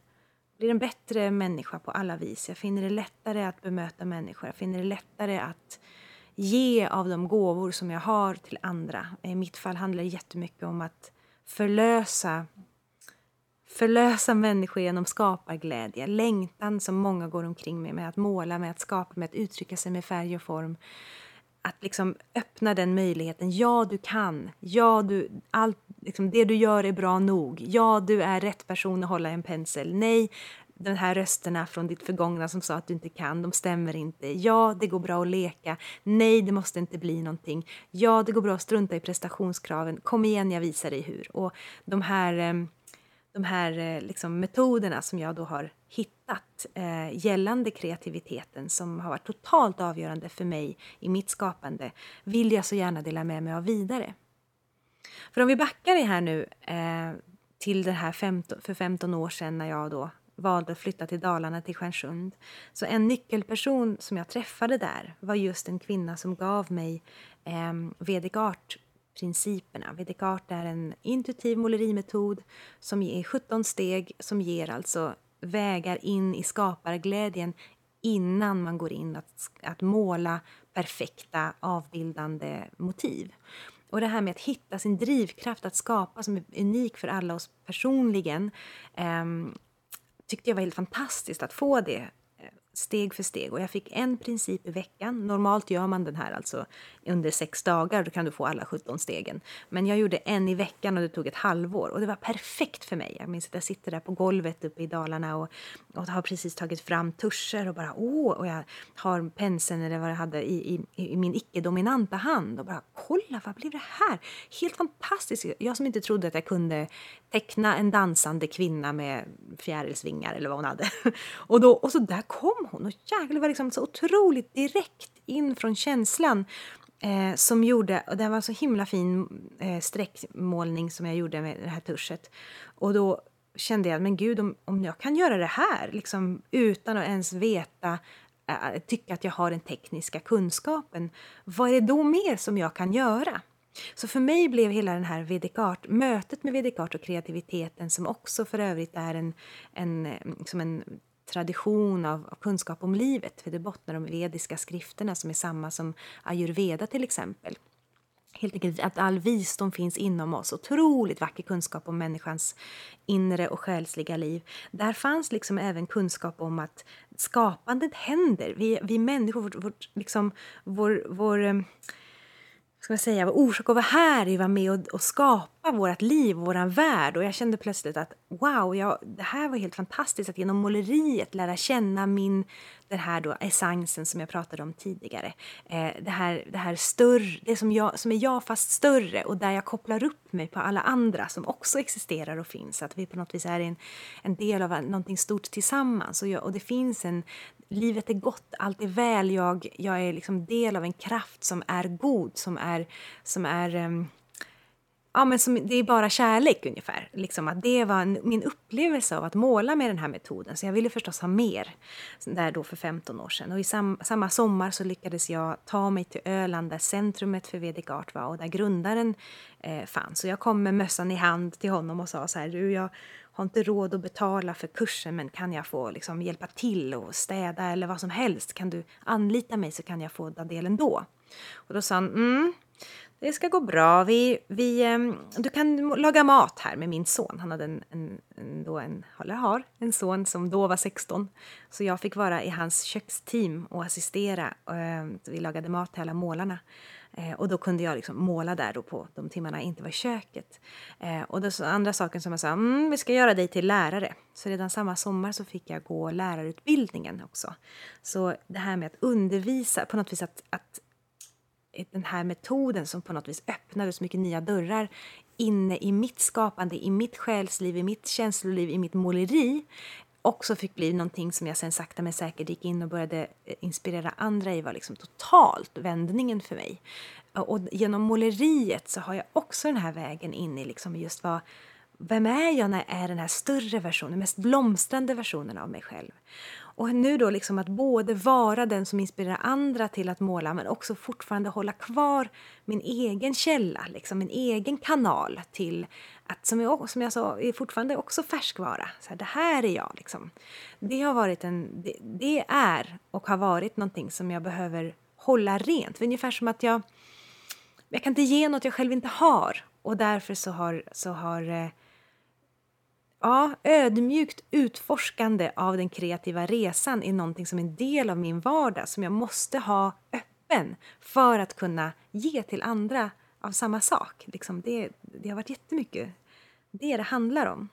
Speaker 1: blir en bättre människa på alla vis. Jag finner det lättare att bemöta människor, jag finner det lättare att ge av de gåvor som jag har till andra. I mitt fall handlar det jättemycket om att förlösa förlösa människor genom skaparglädje, längtan som många går omkring med, med att måla, med att skapa, med att uttrycka sig med färg och form. Att liksom öppna den möjligheten. Ja, du kan. Ja, du, allt, liksom, det du gör är bra nog. Ja, du är rätt person att hålla en pensel. Nej, de här rösterna från ditt förgångna som sa att du inte kan, de stämmer inte. Ja, det går bra att leka. Nej, det måste inte bli någonting. Ja, det går bra att strunta i prestationskraven. Kom igen, jag visar dig hur. Och de här, ehm, de här eh, liksom, metoderna som jag då har hittat eh, gällande kreativiteten som har varit totalt avgörande för mig i mitt skapande vill jag så gärna dela med mig av vidare. För om vi backar det här nu eh, till det här 15, för 15 år sedan när jag då valde att flytta till Dalarna, till Stjärnsund. Så en nyckelperson som jag träffade där var just en kvinna som gav mig eh, Vedic principerna. Vedic Art är en intuitiv målerimetod som ger 17 steg som ger alltså vägar in i skaparglädjen innan man går in att, att måla perfekta avbildande motiv. Och det här med att hitta sin drivkraft att skapa som är unik för alla oss personligen eh, tyckte jag var helt fantastiskt att få det steg för steg. Och jag fick en princip i veckan. Normalt gör man den här alltså under sex dagar, då kan du få alla 17 stegen. Men jag gjorde en i veckan och det tog ett halvår och det var perfekt för mig. Jag minns att jag sitter där på golvet uppe i Dalarna och, och har precis tagit fram tuscher och bara åh, och jag har penseln eller vad jag hade i, i, i min icke-dominanta hand och bara kolla, vad blev det här? Helt fantastiskt! Jag som inte trodde att jag kunde teckna en dansande kvinna med fjärilsvingar eller vad hon hade. Och, då, och så där kom hon och jäklar, det var liksom så otroligt direkt in från känslan eh, som gjorde, och det var så himla fin eh, streckmålning som jag gjorde med det här tuschet. Och då kände jag, men gud, om, om jag kan göra det här liksom, utan att ens veta eh, tycka att jag har den tekniska kunskapen, vad är det då mer som jag kan göra? Så för mig blev hela den här Vedikart, mötet med Vedikart och kreativiteten som också för övrigt är en, en, liksom en tradition av, av, kunskap om livet, för det bottnar de vediska skrifterna som är samma som ayurveda till exempel. Helt enkelt att all visdom finns inom oss, otroligt vacker kunskap om människans inre och själsliga liv. Där fanns liksom även kunskap om att skapandet händer. Vi, vi människor, vårt, vårt liksom, vår, vår eh, ska man säga, orsak att vara här är att vara med och, och skapa vårt liv, vår värld. Och jag kände plötsligt att wow, jag, det här var helt fantastiskt att genom måleriet lära känna min, den här då essensen som jag pratade om tidigare. Eh, det här, det här större, det som, jag, som är jag fast större och där jag kopplar upp mig på alla andra som också existerar och finns. Att vi på något vis är en, en del av någonting stort tillsammans. Och, jag, och det finns en, livet är gott, allt är väl, jag, jag är liksom del av en kraft som är god, som är, som är um, ja, men som, det är bara kärlek ungefär. Liksom att det var en, min upplevelse av att måla med den här metoden. Så jag ville förstås ha mer, där då för 15 år sedan. Och i sam, samma sommar så lyckades jag ta mig till Öland där centrumet för Vedic Art var och där grundaren eh, fanns. Så jag kom med mössan i hand till honom och sa så här, du jag har inte råd att betala för kursen men kan jag få liksom, hjälpa till och städa eller vad som helst? Kan du anlita mig så kan jag få ta del ändå? Och då sa han, mm, det ska gå bra. Vi, vi, ehm, du kan laga mat här med min son. Han hade en, en, en, då en, eller har en son som då var 16. Så jag fick vara i hans köksteam och assistera. Ehm, vi lagade mat till alla målarna. Eh, och då kunde jag liksom måla där då på de timmarna jag inte var i köket. Eh, och den andra saken som jag sa, mm, vi ska göra dig till lärare. Så redan samma sommar så fick jag gå lärarutbildningen också. Så det här med att undervisa, på något vis att, att den här metoden som på något vis öppnade så mycket nya dörrar inne i mitt skapande, i mitt själsliv, i mitt känsloliv, i mitt måleri också fick bli någonting som jag sen sakta men säkert gick in och började eh, inspirera andra i var liksom totalt vändningen för mig. Och genom måleriet så har jag också den här vägen in i liksom just vad, vem är jag när jag är den här större versionen, mest blomstrande versionen av mig själv? Och nu då liksom att både vara den som inspirerar andra till att måla men också fortfarande hålla kvar min egen källa, liksom min egen kanal till att, som jag, som jag sa, är fortfarande också färskvara. Så här, det här är jag. Liksom. Det, har varit en, det, det, är och har varit någonting som jag behöver hålla rent. Ungefär som att jag, jag kan inte ge något jag själv inte har. Och därför så har, så har eh, ja, ödmjukt utforskande av den kreativa resan är någonting som är en del av min vardag som jag måste ha öppen för att kunna ge till andra av samma sak. Liksom det, det har varit jättemycket det det handlar om.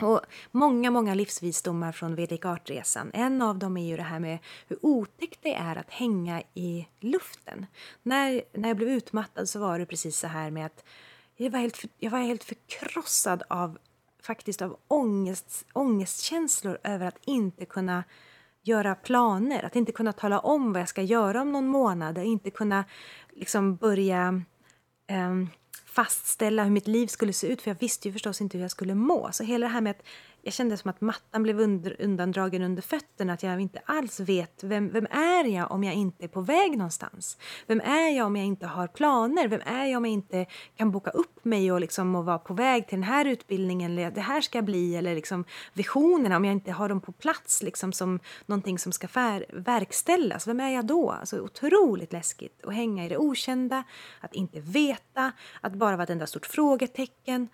Speaker 1: Och många, många livsvisdomar från Vedic Art-resan. En av dem är ju det här med hur otäckt det är att hänga i luften. När, när jag blev utmattad så var det precis så här med att jag var helt, jag var helt förkrossad av faktiskt av ångest, ångestkänslor över att inte kunna göra planer, att inte kunna tala om vad jag ska göra om någon månad, att inte kunna liksom börja um, fastställa hur mitt liv skulle se ut för jag visste ju förstås inte hur jag skulle må. Så hela det här med att jag kände som att mattan blev under, undandragen under fötterna, att jag inte alls vet vem, vem är jag om jag inte är på väg någonstans? Vem är jag om jag inte har planer? Vem är jag om jag inte kan boka upp mig och, liksom, och vara på väg till den här utbildningen eller det här ska bli eller liksom visionerna om jag inte har dem på plats liksom som någonting som ska fär, verkställas? Vem är jag då? Alltså otroligt läskigt att hänga i det okända, att inte veta, att bara vara ett enda stort frågetecken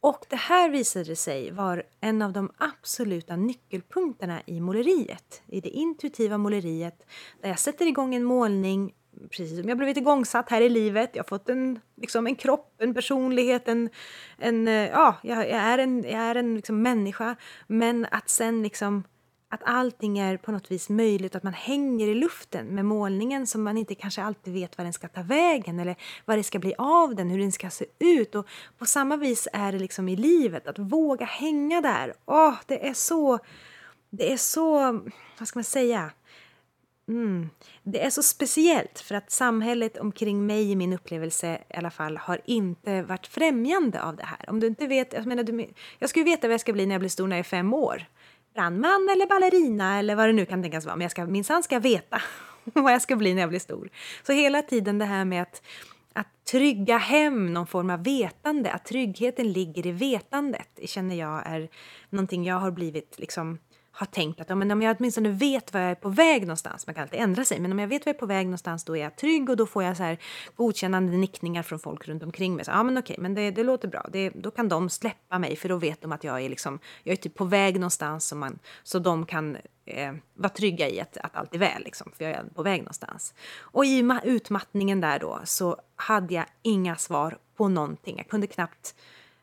Speaker 1: och det här visade sig vara en av de absoluta nyckelpunkterna i måleriet, i det intuitiva måleriet, där jag sätter igång en målning precis som jag blivit igångsatt här i livet. Jag har fått en, liksom en kropp, en personlighet, en, en eh, ja, jag, är en, jag är en liksom människa. Men att sen liksom att allting är på något vis möjligt, att man hänger i luften med målningen som man inte kanske alltid vet var den ska ta vägen eller vad det ska bli av den, hur den ska se ut. Och på samma vis är det liksom i livet, att våga hänga där. Åh, det är så, det är så, vad ska man säga? Mm. Det är så speciellt för att samhället omkring mig i min upplevelse i alla fall har inte varit främjande av det här. Om du inte vet, jag menar, du, jag ska ju veta vad jag ska bli när jag blir stor när jag är fem år brandman eller ballerina eller vad det nu kan tänkas vara. Men jag ska minsann ska veta vad jag ska bli när jag blir stor. Så hela tiden det här med att, att trygga hem någon form av vetande, att tryggheten ligger i vetandet, det känner jag är någonting jag har blivit liksom har tänkt att ja, men om jag åtminstone vet var jag är på väg någonstans, man kan alltid ändra sig, men om jag vet var jag är på väg någonstans då är jag trygg och då får jag så här godkännande nickningar från folk runt omkring mig. Så, ja men okej, men det, det låter bra, det, då kan de släppa mig för då vet de att jag är, liksom, jag är typ på väg någonstans så, man, så de kan eh, vara trygga i att, att allt är väl, liksom, för jag är på väg någonstans. Och i utmattningen där då så hade jag inga svar på någonting. Jag kunde knappt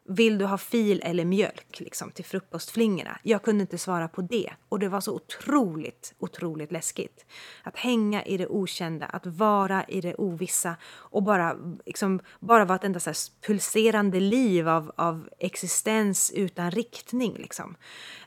Speaker 1: vill du ha fil eller mjölk liksom, till frukostflingorna? Jag kunde inte svara på det. Och det var så otroligt, otroligt läskigt. Att hänga i det okända, att vara i det ovissa och bara, liksom, bara vara ett enda så pulserande liv av, av existens utan riktning. Liksom.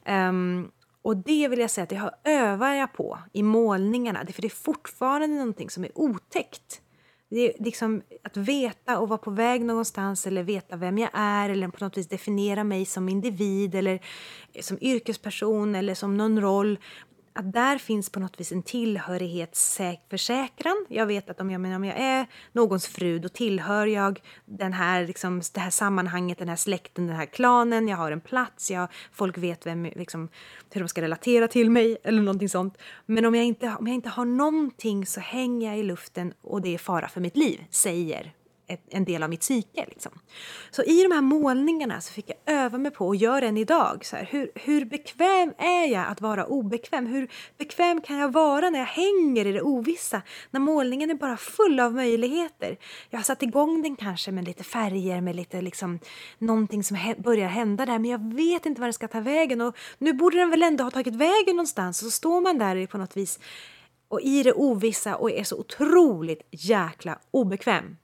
Speaker 1: Um, och det vill jag säga att det övar jag på i målningarna, för det är fortfarande någonting som är otäckt. Det är liksom att veta och vara på väg någonstans eller veta vem jag är eller på något vis definiera mig som individ eller som yrkesperson eller som någon roll att där finns på något vis en tillhörighetsförsäkran. Jag vet att om jag, om jag är någons fru då tillhör jag den här, liksom, det här sammanhanget, den här släkten, den här klanen. Jag har en plats, jag, folk vet vem, liksom, hur de ska relatera till mig eller någonting sånt. Men om jag, inte, om jag inte har någonting så hänger jag i luften och det är fara för mitt liv, säger ett, en del av mitt psyke. Liksom. Så i de här målningarna så fick jag öva mig på, och gör än idag, så här, hur, hur bekväm är jag att vara obekväm? Hur bekväm kan jag vara när jag hänger i det ovissa? När målningen är bara full av möjligheter. Jag har satt igång den kanske med lite färger, med lite liksom, någonting som börjar hända där, men jag vet inte var den ska ta vägen. Och nu borde den väl ändå ha tagit vägen någonstans, och så står man där på något vis och i det ovissa och är så otroligt jäkla obekväm.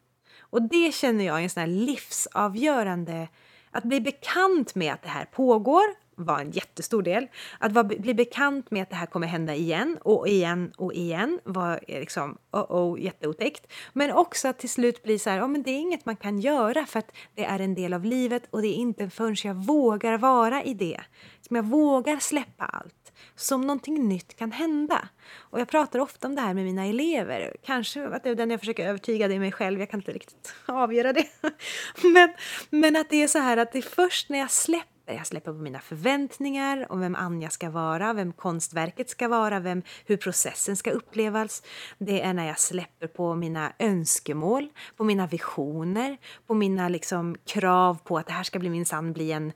Speaker 1: Och det känner jag är en sån här livsavgörande... Att bli bekant med att det här pågår var en jättestor del. Att vara, bli bekant med att det här kommer hända igen och igen och igen var eh, liksom oh, oh, jätteotäckt. Men också att till slut bli så här, oh, men det är inget man kan göra för att det är en del av livet och det är inte förrän jag vågar vara i det som jag vågar släppa allt som någonting nytt kan hända. Och jag pratar ofta om det här med mina elever. Kanske att det är den jag försöker övertyga det mig själv, jag kan inte riktigt avgöra det. Men, men att det är så här att det är först när jag släpper jag släpper på mina förväntningar om vem Anja ska vara, vem konstverket ska vara, vem, hur processen ska upplevas. Det är när jag släpper på mina önskemål, på mina visioner, på mina liksom krav på att det här ska bli minsann bli en,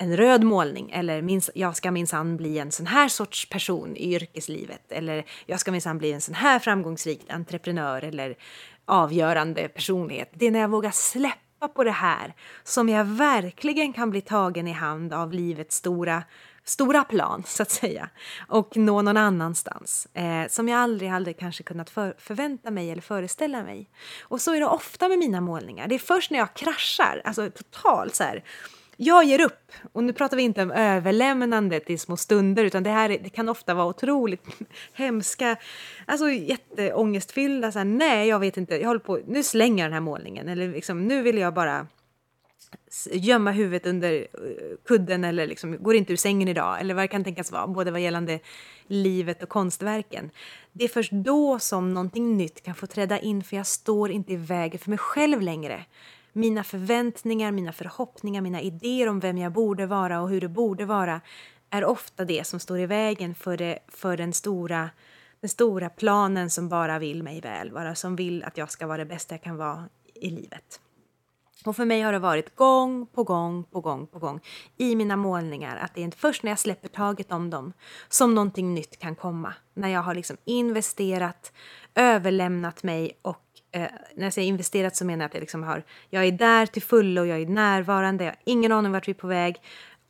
Speaker 1: en röd målning eller minst, jag ska minsann bli en sån här sorts person i yrkeslivet eller jag ska minsann bli en sån här framgångsrik entreprenör eller avgörande personlighet. Det är när jag vågar släppa på det här som jag verkligen kan bli tagen i hand av livets stora stora plan, så att säga, och nå någon annanstans eh, som jag aldrig, hade kanske kunnat för, förvänta mig eller föreställa mig. Och så är det ofta med mina målningar. Det är först när jag kraschar, alltså totalt så här, jag ger upp. Och nu pratar vi inte om överlämnandet i små stunder utan det här det kan ofta vara otroligt hemska, alltså jätteångestfyllda, så här, nej jag vet inte, jag håller på, nu slänger jag den här målningen eller liksom, nu vill jag bara gömma huvudet under eh, kudden eller liksom, går inte ur sängen idag eller vad det kan tänkas vara, både vad gällande livet och konstverken. Det är först då som någonting nytt kan få träda in för jag står inte i vägen för mig själv längre mina förväntningar, mina förhoppningar, mina idéer om vem jag borde vara och hur det borde vara är ofta det som står i vägen för, det, för den, stora, den stora planen som bara vill mig väl, bara som vill att jag ska vara det bästa jag kan vara i livet. Och för mig har det varit gång på gång på gång på gång i mina målningar att det är först när jag släpper taget om dem som någonting nytt kan komma. När jag har liksom investerat, överlämnat mig och eh, när jag säger investerat så menar jag att jag, liksom har, jag är där till fullo, jag är närvarande, jag har ingen aning vart vi är på väg.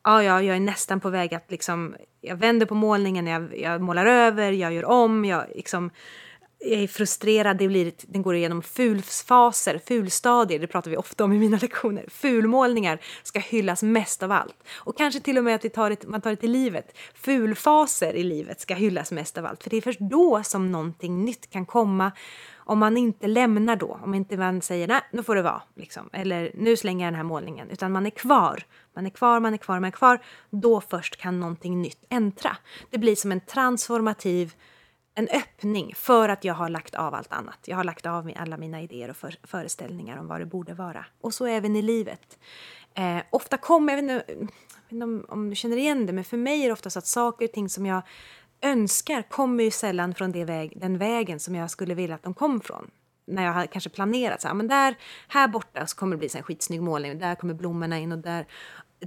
Speaker 1: Ja, ja, jag är nästan på väg att liksom, jag vänder på målningen, jag, jag målar över, jag gör om, jag liksom jag är frustrerad, det blir, den går igenom fulfaser, fulstadier, det pratar vi ofta om i mina lektioner. Fulmålningar ska hyllas mest av allt. Och kanske till och med att vi tar det, man tar det till livet. Fulfaser i livet ska hyllas mest av allt, för det är först då som någonting nytt kan komma om man inte lämnar då, om inte man säger nej, nu får det vara, liksom, eller nu slänger jag den här målningen, utan man är kvar. Man är kvar, man är kvar, man är kvar. Då först kan någonting nytt äntra. Det blir som en transformativ en öppning för att jag har lagt av allt annat. Jag har lagt av alla mina idéer och för, föreställningar om vad det borde vara. Och så även i livet. Eh, ofta kommer, jag vet inte, om, om, du känner igen det, men för mig är det ofta så att saker och ting som jag önskar kommer ju sällan från det väg, den vägen som jag skulle vilja att de kom från. När jag har kanske planerat så här, ah, men där, här borta så kommer det bli en skitsnygg målning, där kommer blommorna in och där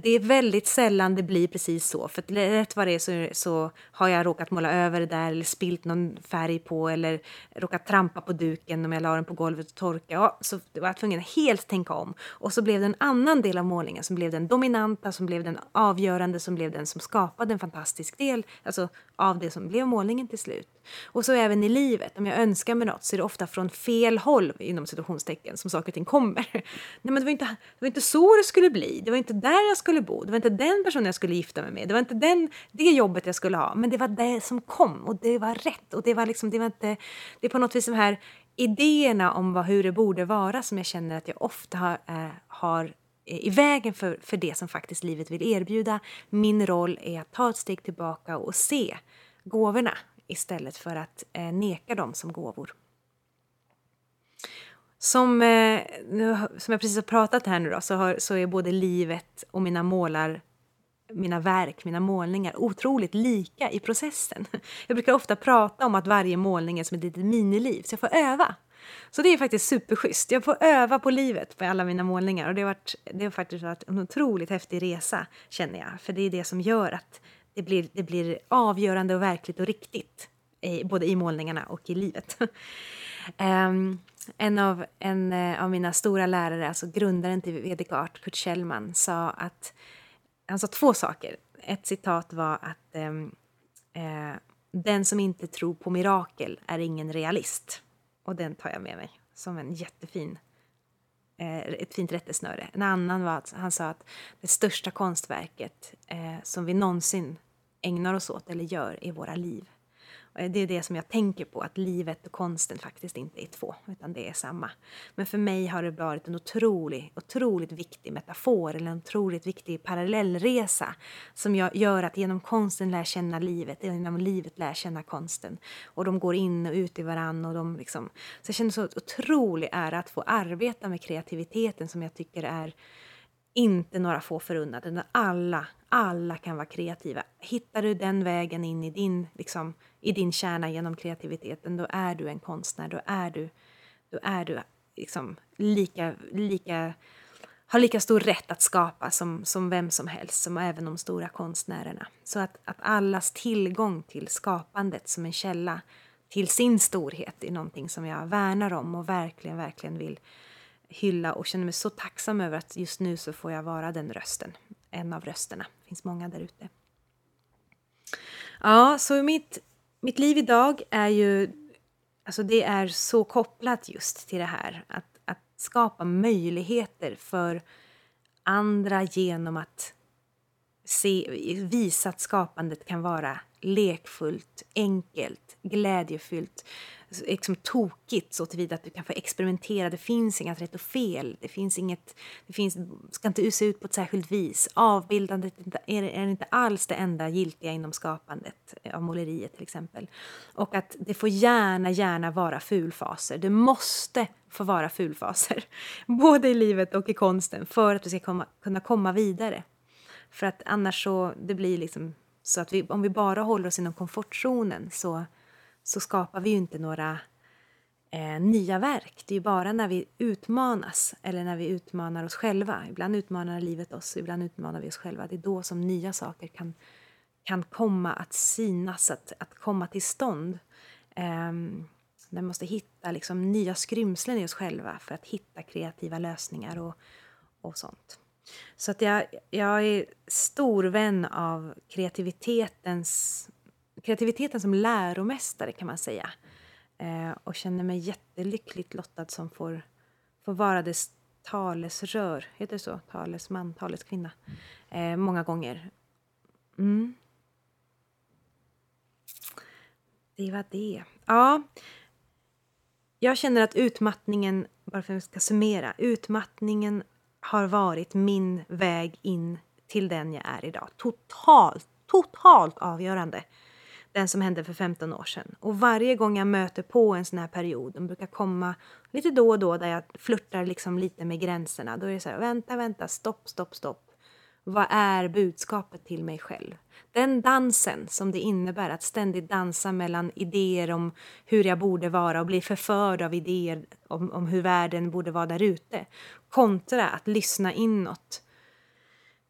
Speaker 1: det är väldigt sällan det blir precis så. För rätt vad det är så, så har jag råkat måla över det där eller spilt någon färg på eller råkat trampa på duken om jag la den på golvet och torka. Ja, så var jag tvungen att helt tänka om. Och så blev det en annan del av målningen som blev den dominanta, som blev den avgörande, som blev den som skapade en fantastisk del alltså av det som blev målningen till slut. Och så även i livet, om jag önskar mig något så är det ofta från fel håll inom situationstecken som saker och ting kommer. Nej, men det var, inte, det var inte så det skulle bli, det var inte där jag skulle bo, det var inte den personen jag skulle gifta mig med, det var inte den, det jobbet jag skulle ha, men det var det som kom och det var rätt och det var liksom, det var inte, det är på något vis de här idéerna om vad, hur det borde vara som jag känner att jag ofta har, äh, har i vägen för, för det som faktiskt livet vill erbjuda. Min roll är att ta ett steg tillbaka och se gåvorna istället för att eh, neka dem som gåvor. Som, eh, nu, som jag precis har pratat här nu då, så, har, så är både livet och mina målar mina verk, mina målningar otroligt lika i processen. Jag brukar ofta prata om att varje målning är som ett litet miniliv, så jag får öva. Så det är faktiskt superschysst. Jag får öva på livet på alla mina målningar och det har, varit, det har faktiskt varit en otroligt häftig resa känner jag. För det är det som gör att det blir, det blir avgörande och verkligt och riktigt. Både i målningarna och i livet. um, en, av, en uh, av mina stora lärare, alltså grundaren till VDK Art, Kurt Kjellman, sa att han sa två saker. Ett citat var att um, uh, den som inte tror på mirakel är ingen realist. Och den tar jag med mig som en jättefin, eh, ett fint rättesnöre. En annan var att han sa att det största konstverket eh, som vi någonsin ägnar oss åt eller gör i våra liv Eh, det är det som jag tänker på, att livet och konsten faktiskt inte är två, utan det är samma. Men för mig har det varit en otrolig, otroligt viktig metafor, eller en otroligt viktig parallellresa som jag gör att genom konsten lär känna livet, genom livet lär känna konsten. Och de går in och ut i varann och de liksom... Så jag känner så otrolig ära att få arbeta med kreativiteten som jag tycker är inte några få förunnat, utan alla, alla kan vara kreativa. Hittar du den vägen in i din, liksom, i din kärna genom kreativiteten, då är du en konstnär. Då är du, då är du liksom lika, lika, har lika stor rätt att skapa som, som vem som helst, som även de stora konstnärerna. Så att, att allas tillgång till skapandet som en källa till sin storhet är någonting som jag värnar om och verkligen, verkligen vill hylla och känner mig så tacksam över att just nu så får jag vara den rösten. En av rösterna. Det finns många där ute. Ja, så mitt, mitt liv idag är ju... Alltså det är så kopplat just till det här. Att, att skapa möjligheter för andra genom att se, visa att skapandet kan vara lekfullt, enkelt, glädjefyllt, liksom tokigt så tillvida att du kan få experimentera. Det finns inget rätt och fel. Det finns inget, det finns, ska inte se ut på ett särskilt vis. Avbildandet är, är inte alls det enda giltiga inom skapandet eh, av måleriet till exempel. Och att det får gärna, gärna vara fulfaser. Det måste få vara fulfaser, både i livet och i konsten, för att du ska komma, kunna komma vidare. För att annars så, det blir liksom så att vi, om vi bara håller oss inom komfortzonen så så skapar vi ju inte några eh, nya verk. Det är ju bara när vi utmanas, eller när vi utmanar oss själva. Ibland utmanar livet oss, ibland utmanar vi oss själva. Det är då som nya saker kan, kan komma att synas, att, att komma till stånd. Eh, vi måste hitta liksom nya skrymslen i oss själva för att hitta kreativa lösningar och, och sånt. Så att jag, jag är stor vän av kreativitetens kreativiteten som läromästare kan man säga. Eh, och känner mig jättelyckligt lottad som får, får vara dess talesrör, heter det så? Talesman, taleskvinna. Eh, många gånger. Mm. Det var det. Ja. Jag känner att utmattningen, bara för att jag ska summera, utmattningen har varit min väg in till den jag är idag. Totalt, totalt avgörande den som hände för 15 år sedan. Och varje gång jag möter på en sån här period, de brukar komma lite då och då där jag flörtar liksom lite med gränserna, då är det så här, vänta, vänta, stopp, stopp, stopp. Vad är budskapet till mig själv? Den dansen som det innebär att ständigt dansa mellan idéer om hur jag borde vara och bli förförd av idéer om, om hur världen borde vara där ute kontra att lyssna inåt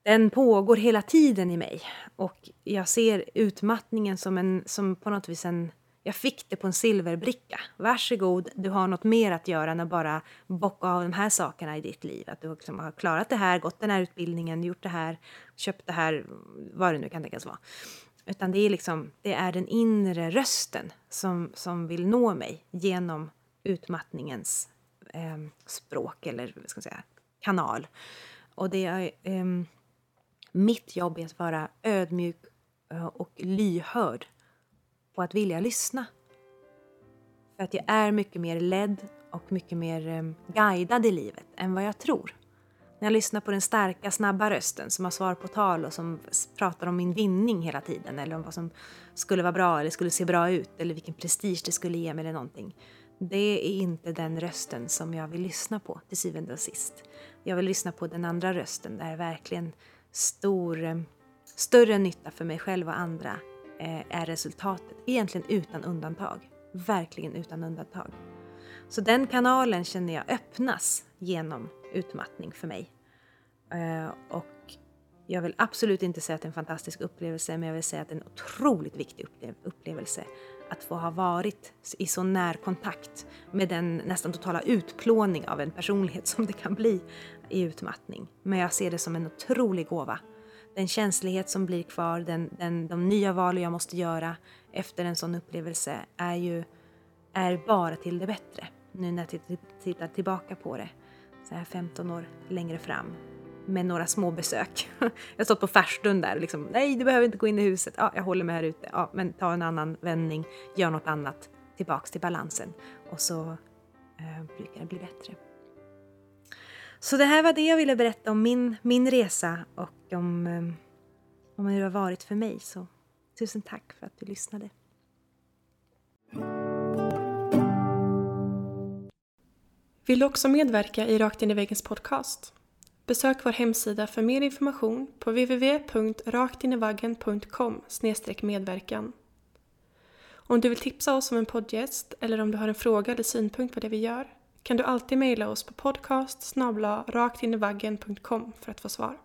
Speaker 1: den pågår hela tiden i mig. Och jag ser utmattningen som, en, som på något vis en... Jag fick det på en silverbricka. Varsågod, du har något mer att göra än att bara bocka av de här sakerna i ditt liv. Att du liksom har klarat det här, gått den här utbildningen, gjort det här, köpt det här, vad det nu kan tänkas vara. Utan det är, liksom, det är den inre rösten som, som vill nå mig genom utmattningens eh, språk eller vad ska jag säga, kanal. Och det är... Eh, mitt jobb är att vara ödmjuk eh, och lyhörd på att vilja lyssna. För att jag är mycket mer ledd och mycket mer ehm, guidad i livet än vad jag tror. När jag lyssnar på den starka, snabba rösten som har svar på tal och som pratar om min vinning hela tiden eller om vad som skulle vara bra eller skulle se bra ut eller vilken prestige det skulle ge mig eller någonting. Det är inte den rösten som jag vill lyssna på till syvende och sist. Jag vill lyssna på den andra rösten där verkligen stor, ehm, större nytta för mig själv och andra Eh, är resultatet. Egentligen utan undantag. Verkligen utan undantag. Så den kanalen känner jag öppnas genom utmattning för mig. Eh, och jag vill absolut inte säga att det är en fantastisk upplevelse, men jag vill säga att det är en otroligt viktig upplevelse att få ha varit i så när kontakt med den nästan totala utplåning av en personlighet som det kan bli i utmattning. Men jag ser det som en otrolig gåva. Den känslighet som blir kvar, den, den, de nya val jag måste göra efter en sån upplevelse är ju är bara till det bättre. Nu när jag tittar tillbaka på det, så här 15 år längre fram med några små besök. Jag stått på Färstund där och liksom, nej du behöver inte gå in i huset, ja, jag håller mig här ute, ja, men ta en annan vändning, gör något annat, tillbaks till balansen och så eh, brukar det bli bättre. Så det här var det jag ville berätta om min, min resa och om, ehm, om hur det har varit för mig. Så tusen tack för att du lyssnade.
Speaker 2: Vill du också medverka i Rakt in i väggens podcast? Besök vår hemsida för mer information på www.raktinivaggen.com medverkan. Om du vill tipsa oss om en poddgäst eller om du har en fråga eller synpunkt på det vi gör kan du alltid mejla oss på podcast raktinivaggen.com för att få svar.